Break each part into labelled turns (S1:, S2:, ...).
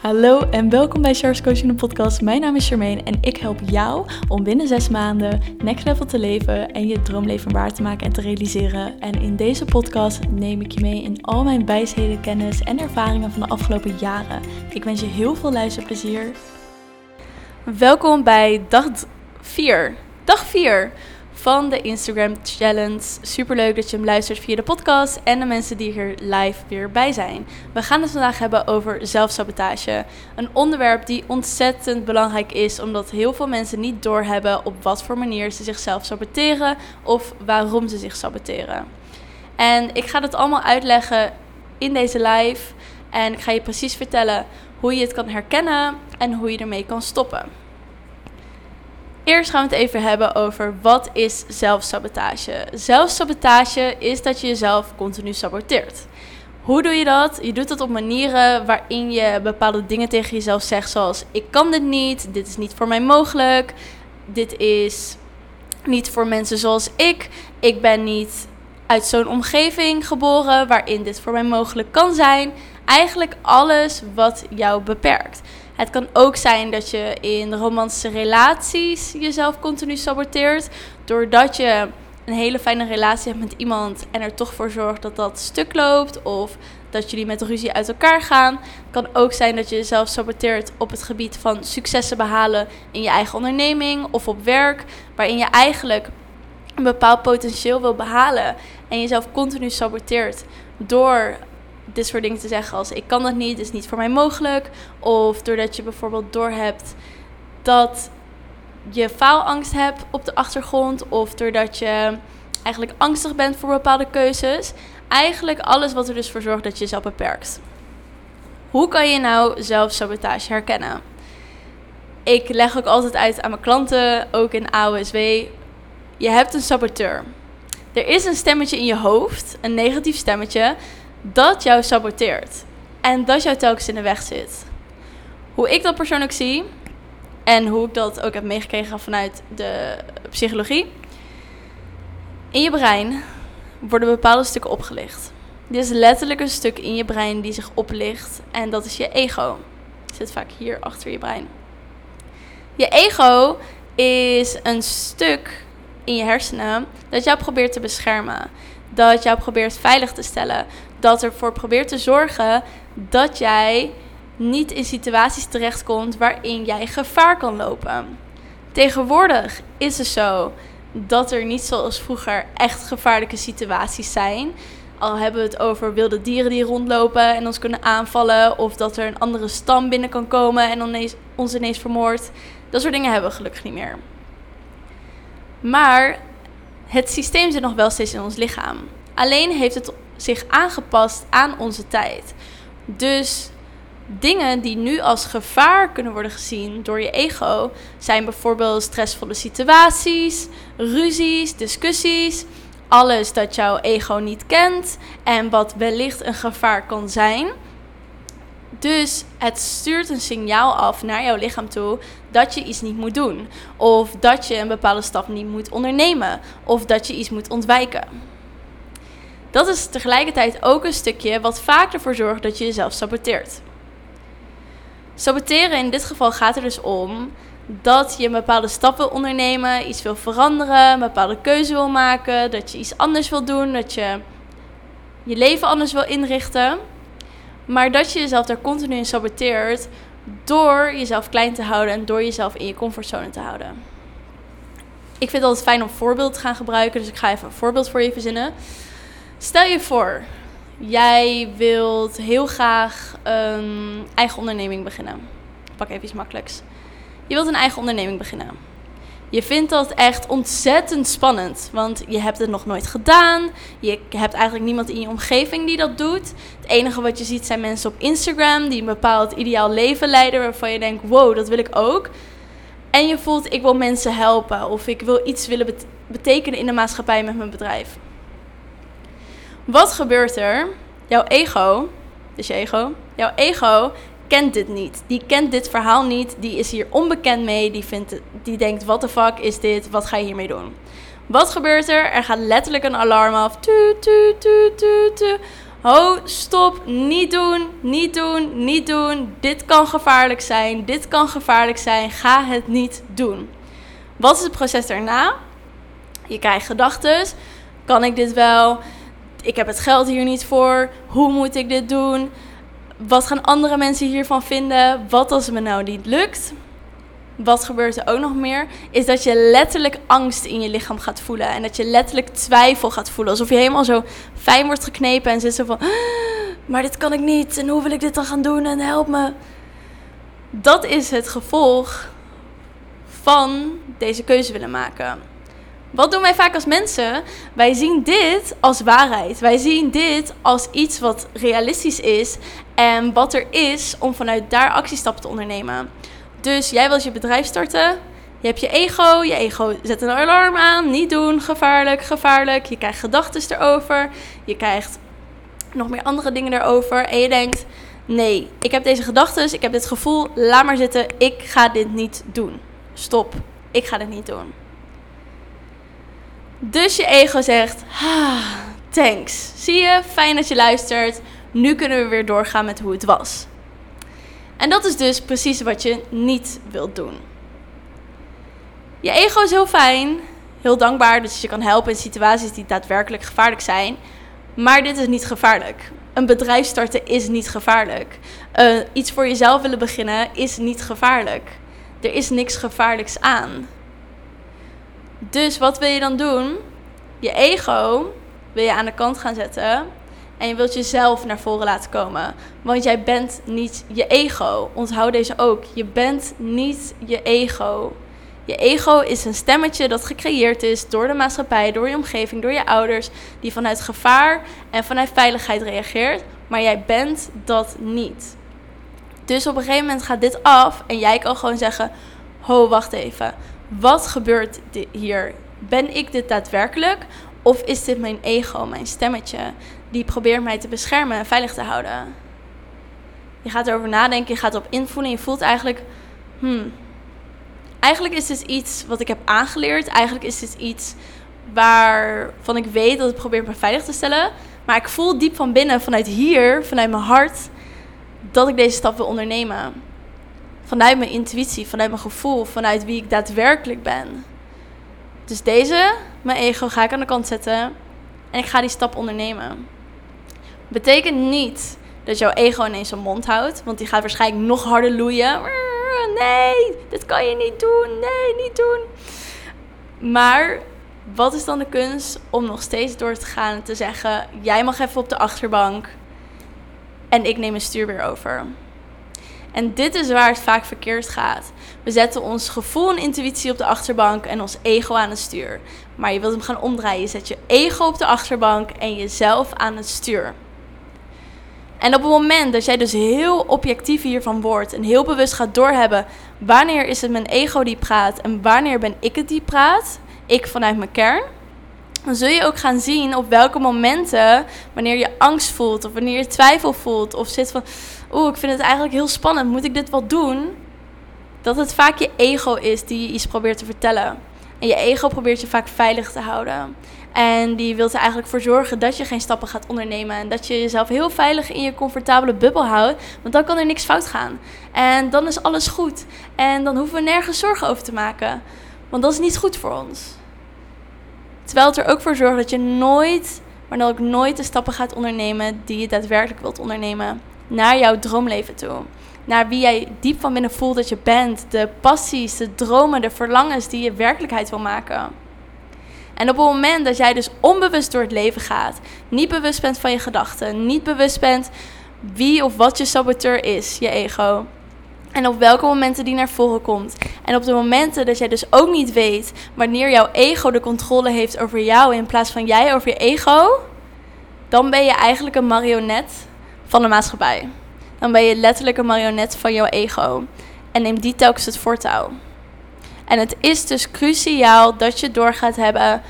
S1: Hallo en welkom bij Charles Coaching de podcast. Mijn naam is Charmaine en ik help jou om binnen zes maanden next level te leven en je droomleven waar te maken en te realiseren. En in deze podcast neem ik je mee in al mijn wijsheden, kennis en ervaringen van de afgelopen jaren. Ik wens je heel veel luisterplezier. Welkom bij dag 4. Dag 4 van de Instagram Challenge. Super leuk dat je hem luistert via de podcast en de mensen die hier live weer bij zijn. We gaan het vandaag hebben over zelfsabotage. Een onderwerp die ontzettend belangrijk is, omdat heel veel mensen niet doorhebben op wat voor manier ze zichzelf saboteren of waarom ze zich saboteren. En ik ga dat allemaal uitleggen in deze live. En ik ga je precies vertellen hoe je het kan herkennen en hoe je ermee kan stoppen. Eerst gaan we het even hebben over wat is zelfsabotage. Zelfsabotage is dat je jezelf continu saboteert. Hoe doe je dat? Je doet dat op manieren waarin je bepaalde dingen tegen jezelf zegt, zoals ik kan dit niet, dit is niet voor mij mogelijk, dit is niet voor mensen zoals ik, ik ben niet uit zo'n omgeving geboren waarin dit voor mij mogelijk kan zijn. Eigenlijk alles wat jou beperkt. Het kan ook zijn dat je in romantische relaties jezelf continu saboteert. Doordat je een hele fijne relatie hebt met iemand en er toch voor zorgt dat dat stuk loopt. Of dat jullie met ruzie uit elkaar gaan. Het kan ook zijn dat je jezelf saboteert op het gebied van successen behalen in je eigen onderneming of op werk. Waarin je eigenlijk een bepaald potentieel wil behalen en jezelf continu saboteert door dit soort dingen te zeggen als ik kan dat niet, is niet voor mij mogelijk. Of doordat je bijvoorbeeld doorhebt dat je faalangst hebt op de achtergrond. Of doordat je eigenlijk angstig bent voor bepaalde keuzes. Eigenlijk alles wat er dus voor zorgt dat je jezelf beperkt. Hoe kan je nou zelfsabotage herkennen? Ik leg ook altijd uit aan mijn klanten, ook in AOSW. Je hebt een saboteur. Er is een stemmetje in je hoofd, een negatief stemmetje, dat jou saboteert. En dat jou telkens in de weg zit. Hoe ik dat persoonlijk zie, en hoe ik dat ook heb meegekregen vanuit de psychologie. In je brein worden bepaalde stukken opgelicht. Dit is letterlijk een stuk in je brein die zich oplicht. En dat is je ego. Zit vaak hier achter je brein. Je ego is een stuk in je hersenen dat jou probeert te beschermen. Dat jou probeert veilig te stellen dat ervoor probeert te zorgen dat jij niet in situaties terechtkomt waarin jij gevaar kan lopen. Tegenwoordig is het zo dat er niet zoals vroeger echt gevaarlijke situaties zijn. Al hebben we het over wilde dieren die rondlopen en ons kunnen aanvallen. Of dat er een andere stam binnen kan komen en ons ineens vermoordt. Dat soort dingen hebben we gelukkig niet meer. Maar het systeem zit nog wel steeds in ons lichaam. Alleen heeft het zich aangepast aan onze tijd. Dus dingen die nu als gevaar kunnen worden gezien door je ego zijn bijvoorbeeld stressvolle situaties, ruzies, discussies, alles dat jouw ego niet kent en wat wellicht een gevaar kan zijn. Dus het stuurt een signaal af naar jouw lichaam toe dat je iets niet moet doen. Of dat je een bepaalde stap niet moet ondernemen. Of dat je iets moet ontwijken. Dat is tegelijkertijd ook een stukje wat vaak ervoor zorgt dat je jezelf saboteert. Saboteren in dit geval gaat er dus om dat je een bepaalde stap wil ondernemen, iets wil veranderen, een bepaalde keuze wil maken, dat je iets anders wil doen, dat je je leven anders wil inrichten. Maar dat je jezelf daar continu in saboteert door jezelf klein te houden en door jezelf in je comfortzone te houden. Ik vind het altijd fijn om voorbeeld te gaan gebruiken, dus ik ga even een voorbeeld voor je verzinnen. Stel je voor, jij wilt heel graag een eigen onderneming beginnen. Pak even iets makkelijks. Je wilt een eigen onderneming beginnen. Je vindt dat echt ontzettend spannend, want je hebt het nog nooit gedaan. Je hebt eigenlijk niemand in je omgeving die dat doet. Het enige wat je ziet zijn mensen op Instagram die een bepaald ideaal leven leiden waarvan je denkt: wow, dat wil ik ook. En je voelt: ik wil mensen helpen of ik wil iets willen betekenen in de maatschappij met mijn bedrijf. Wat gebeurt er? Jouw ego, dus je ego, jouw ego kent dit niet. Die kent dit verhaal niet. Die is hier onbekend mee. Die, vindt, die denkt, wat de fuck is dit? Wat ga je hiermee doen? Wat gebeurt er? Er gaat letterlijk een alarm af. Tu, tu, tu, tu, tu. Oh, stop, niet doen, niet doen, niet doen. Dit kan gevaarlijk zijn, dit kan gevaarlijk zijn. Ga het niet doen. Wat is het proces daarna? Je krijgt gedachten. Kan ik dit wel? Ik heb het geld hier niet voor. Hoe moet ik dit doen? Wat gaan andere mensen hiervan vinden? Wat als het me nou niet lukt? wat gebeurt er ook nog meer? Is dat je letterlijk angst in je lichaam gaat voelen. En dat je letterlijk twijfel gaat voelen. Alsof je helemaal zo fijn wordt geknepen en zit zo van... Ah, maar dit kan ik niet. En hoe wil ik dit dan gaan doen? En help me. Dat is het gevolg van deze keuze willen maken. Wat doen wij vaak als mensen? Wij zien dit als waarheid. Wij zien dit als iets wat realistisch is en wat er is om vanuit daar actiestappen te ondernemen. Dus jij wilt je bedrijf starten. Je hebt je ego. Je ego zet een alarm aan. Niet doen. Gevaarlijk, gevaarlijk. Je krijgt gedachten erover. Je krijgt nog meer andere dingen erover. En je denkt: nee, ik heb deze gedachten. Ik heb dit gevoel. Laat maar zitten. Ik ga dit niet doen. Stop. Ik ga dit niet doen. Dus je ego zegt: ah, thanks. Zie je? Fijn dat je luistert. Nu kunnen we weer doorgaan met hoe het was. En dat is dus precies wat je niet wilt doen. Je ego is heel fijn, heel dankbaar dat je kan helpen in situaties die daadwerkelijk gevaarlijk zijn. Maar dit is niet gevaarlijk. Een bedrijf starten is niet gevaarlijk. Uh, iets voor jezelf willen beginnen is niet gevaarlijk. Er is niks gevaarlijks aan. Dus wat wil je dan doen? Je ego wil je aan de kant gaan zetten en je wilt jezelf naar voren laten komen. Want jij bent niet je ego. Onthoud deze ook. Je bent niet je ego. Je ego is een stemmetje dat gecreëerd is door de maatschappij, door je omgeving, door je ouders, die vanuit gevaar en vanuit veiligheid reageert. Maar jij bent dat niet. Dus op een gegeven moment gaat dit af en jij kan gewoon zeggen: Ho, wacht even. Wat gebeurt hier? Ben ik dit daadwerkelijk? Of is dit mijn ego, mijn stemmetje, die probeert mij te beschermen en veilig te houden? Je gaat erover nadenken, je gaat erop invoelen en je voelt eigenlijk, hmm, eigenlijk is dit iets wat ik heb aangeleerd. Eigenlijk is dit iets waarvan ik weet dat het probeert me veilig te stellen. Maar ik voel diep van binnen, vanuit hier, vanuit mijn hart, dat ik deze stap wil ondernemen. Vanuit mijn intuïtie, vanuit mijn gevoel, vanuit wie ik daadwerkelijk ben. Dus deze, mijn ego, ga ik aan de kant zetten en ik ga die stap ondernemen. Betekent niet dat jouw ego ineens een mond houdt, want die gaat waarschijnlijk nog harder loeien. Nee, dit kan je niet doen. Nee, niet doen. Maar wat is dan de kunst om nog steeds door te gaan en te zeggen: jij mag even op de achterbank en ik neem een stuur weer over. En dit is waar het vaak verkeerd gaat. We zetten ons gevoel en intuïtie op de achterbank en ons ego aan het stuur. Maar je wilt hem gaan omdraaien. Je zet je ego op de achterbank en jezelf aan het stuur. En op het moment dat jij dus heel objectief hiervan wordt en heel bewust gaat doorhebben wanneer is het mijn ego die praat en wanneer ben ik het die praat, ik vanuit mijn kern, dan zul je ook gaan zien op welke momenten, wanneer je angst voelt of wanneer je twijfel voelt of zit van, oeh, ik vind het eigenlijk heel spannend, moet ik dit wel doen? Dat het vaak je ego is die iets probeert te vertellen. En je ego probeert je vaak veilig te houden. En die wil er eigenlijk voor zorgen dat je geen stappen gaat ondernemen. En dat je jezelf heel veilig in je comfortabele bubbel houdt. Want dan kan er niks fout gaan. En dan is alles goed. En dan hoeven we nergens zorgen over te maken. Want dat is niet goed voor ons. Terwijl het er ook voor zorgt dat je nooit, maar dan ook nooit de stappen gaat ondernemen die je daadwerkelijk wilt ondernemen. Naar jouw droomleven toe. Naar wie jij diep van binnen voelt dat je bent. De passies, de dromen, de verlangens die je werkelijkheid wil maken. En op het moment dat jij dus onbewust door het leven gaat, niet bewust bent van je gedachten, niet bewust bent wie of wat je saboteur is, je ego. En op welke momenten die naar voren komt. En op de momenten dat jij dus ook niet weet wanneer jouw ego de controle heeft over jou in plaats van jij over je ego, dan ben je eigenlijk een marionet van de maatschappij. Dan ben je letterlijk een marionet van jouw ego. En neem die telkens het voortouw. En het is dus cruciaal dat je door gaat hebben.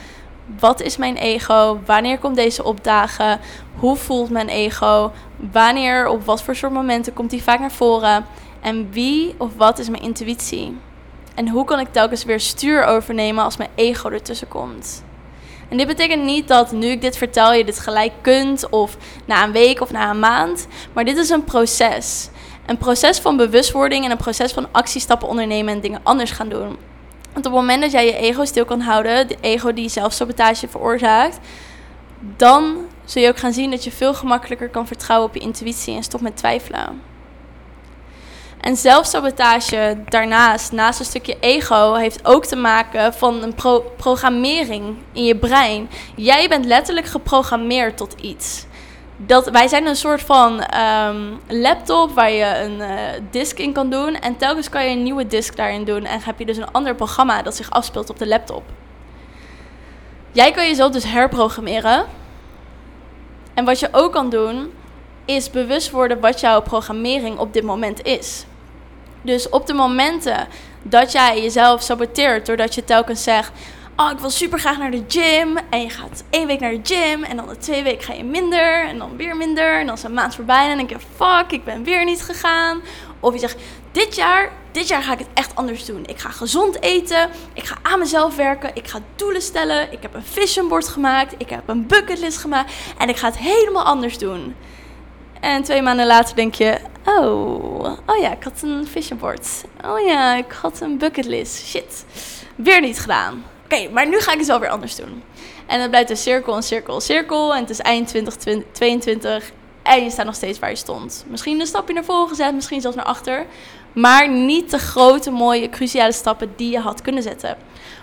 S1: Wat is mijn ego? Wanneer komt deze opdagen? Hoe voelt mijn ego? Wanneer, op wat voor soort momenten komt die vaak naar voren? En wie of wat is mijn intuïtie? En hoe kan ik telkens weer stuur overnemen als mijn ego ertussen komt? En dit betekent niet dat nu ik dit vertel je dit gelijk kunt of na een week of na een maand. Maar dit is een proces. Een proces van bewustwording en een proces van actiestappen ondernemen en dingen anders gaan doen. Want op het moment dat jij je ego stil kan houden, de ego die zelfsabotage veroorzaakt, dan zul je ook gaan zien dat je veel gemakkelijker kan vertrouwen op je intuïtie en stop met twijfelen. En zelfsabotage daarnaast, naast een stukje ego, heeft ook te maken van een programmering in je brein. Jij bent letterlijk geprogrammeerd tot iets. Dat, wij zijn een soort van ehm, laptop waar je een uh, disk in kan doen. En telkens kan je een nieuwe disk daarin doen. En heb je dus een ander programma dat zich afspeelt op de laptop. Jij kan jezelf dus herprogrammeren. En wat je ook kan doen, is bewust worden wat jouw programmering op dit moment is. Dus op de momenten dat jij jezelf saboteert doordat je telkens zegt: Oh, ik wil super graag naar de gym. En je gaat één week naar de gym. En dan de twee weken ga je minder. En dan weer minder. En dan is een maand voorbij. En dan denk je: Fuck, ik ben weer niet gegaan. Of je zegt: Dit jaar, dit jaar ga ik het echt anders doen. Ik ga gezond eten. Ik ga aan mezelf werken. Ik ga doelen stellen. Ik heb een vision board gemaakt. Ik heb een bucketlist gemaakt. En ik ga het helemaal anders doen. En twee maanden later denk je, oh, oh ja, ik had een vision board. Oh ja, ik had een bucketlist. Shit, weer niet gedaan. Oké, maar nu ga ik het wel weer anders doen. En dan blijft een cirkel, een cirkel, een cirkel. En het is eind 2022 en je staat nog steeds waar je stond. Misschien een stapje naar voren gezet, misschien zelfs naar achter. Maar niet de grote, mooie, cruciale stappen die je had kunnen zetten.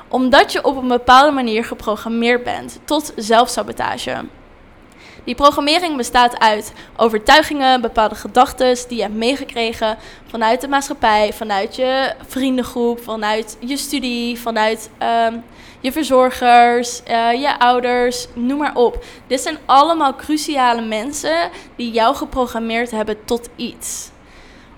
S1: Omdat je op een bepaalde manier geprogrammeerd bent tot zelfsabotage. Die programmering bestaat uit overtuigingen, bepaalde gedachten die je hebt meegekregen vanuit de maatschappij, vanuit je vriendengroep, vanuit je studie, vanuit ehm, je verzorgers, uh, je ouders, noem maar op. Dit zijn allemaal cruciale mensen die jou geprogrammeerd hebben tot iets.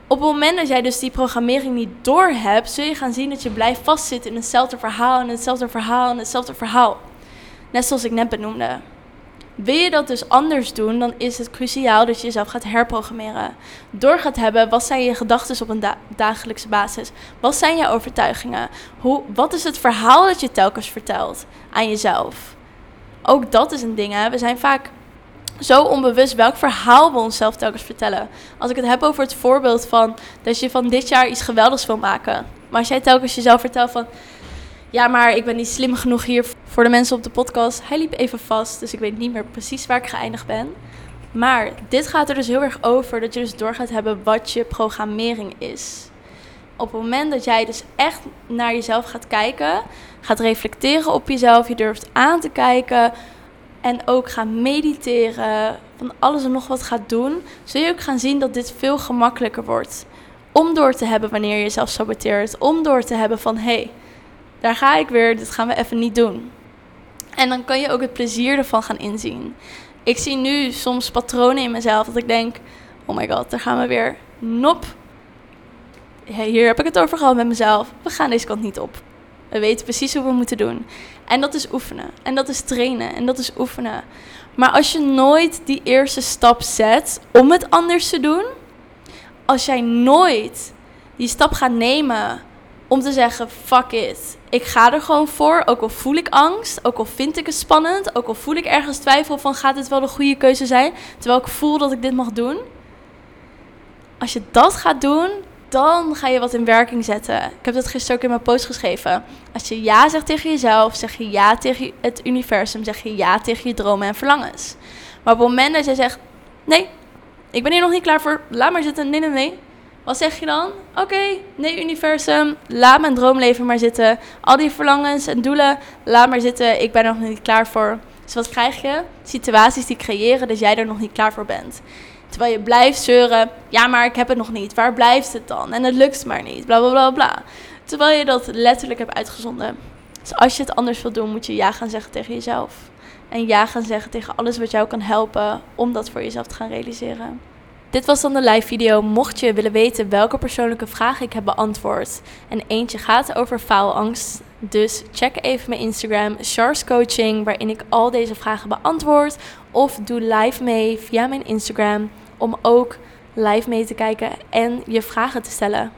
S1: Op het moment dat jij dus die programmering niet doorhebt, zul je gaan zien dat je blijft vastzitten in hetzelfde verhaal en hetzelfde verhaal en hetzelfde verhaal. Net zoals ik net benoemde. Wil je dat dus anders doen, dan is het cruciaal dat je jezelf gaat herprogrammeren. Door gaat hebben, wat zijn je gedachten op een dagelijkse basis? Wat zijn je overtuigingen? Hoe, wat is het verhaal dat je telkens vertelt aan jezelf? Ook dat is een ding, hè? We zijn vaak zo onbewust welk verhaal we onszelf telkens vertellen. Als ik het heb over het voorbeeld van dat je van dit jaar iets geweldigs wil maken. Maar als jij telkens jezelf vertelt van ja, maar ik ben niet slim genoeg hier voor de mensen op de podcast. Hij liep even vast, dus ik weet niet meer precies waar ik geëindigd ben. Maar dit gaat er dus heel erg over dat je dus door gaat hebben wat je programmering is. Op het moment dat jij dus echt naar jezelf gaat kijken, gaat reflecteren op jezelf, je durft aan te kijken en ook gaat mediteren, van alles en nog wat gaat doen, zul je ook gaan zien dat dit veel gemakkelijker wordt. Om door te hebben wanneer je jezelf saboteert, om door te hebben van hé, hey, daar ga ik weer, dit gaan we even niet doen. En dan kan je ook het plezier ervan gaan inzien. Ik zie nu soms patronen in mezelf dat ik denk: oh my god, daar gaan we weer. Nop. hier heb ik het over gehad met mezelf. We gaan deze kant niet op. We weten precies hoe we moeten doen. En dat is oefenen. En dat is trainen. En dat is oefenen. Maar als je nooit die eerste stap zet om het anders te doen, als jij nooit die stap gaat nemen om te zeggen: fuck it. Ik ga er gewoon voor. Ook al voel ik angst. Ook al vind ik het spannend. Ook al voel ik ergens twijfel van: gaat dit wel de goede keuze zijn? Terwijl ik voel dat ik dit mag doen. Als je dat gaat doen, dan ga je wat in werking zetten. Ik heb dat gisteren ook in mijn post geschreven. Als je ja zegt tegen jezelf, zeg je ja tegen het universum, zeg je ja tegen je dromen en verlangens. Maar op het moment dat je zegt: nee, ik ben hier nog niet klaar voor, laat maar zitten, nee, nee, nee wat zeg je dan? Oké, nee universum, laat mijn droomleven maar zitten. Al die verlangens en doelen, laat maar zitten. Ik ben er nog niet klaar voor. Dus wat krijg je? Situaties die creëren dat jij er nog niet klaar voor bent. Terwijl je blijft zeuren, ja maar ik heb het nog niet. Waar blijft het dan? En het lukt maar niet, bla bla bla bla. Terwijl je dat letterlijk hebt uitgezonden. Dus als je het anders wil doen, moet je ja gaan zeggen tegen jezelf. En ja gaan zeggen tegen alles wat jou kan helpen om dat voor jezelf te gaan realiseren. Dit was dan de live video. Mocht je willen weten welke persoonlijke vragen ik heb beantwoord. En eentje gaat over faalangst. Dus check even mijn Instagram, Shars Coaching, waarin ik al deze vragen beantwoord. Of doe live mee via mijn Instagram om ook live mee te kijken en je vragen te stellen.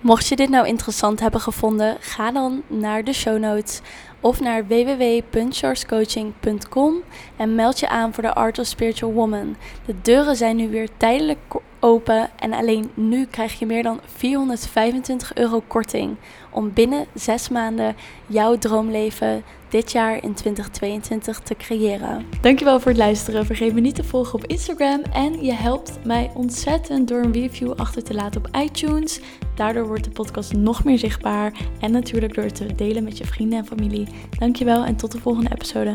S1: Mocht je dit nou interessant hebben gevonden, ga dan naar de show notes of naar www.charscoaching.com en meld je aan voor de Art of Spiritual Woman. De deuren zijn nu weer tijdelijk open en alleen nu krijg je meer dan 425 euro korting om binnen 6 maanden jouw droomleven dit jaar in 2022 te creëren. Dankjewel voor het luisteren. Vergeet me niet te volgen op Instagram en je helpt mij ontzettend door een review achter te laten op iTunes. Daardoor wordt de podcast nog meer zichtbaar en natuurlijk door het te delen met je vrienden en familie. Dankjewel en tot de volgende episode.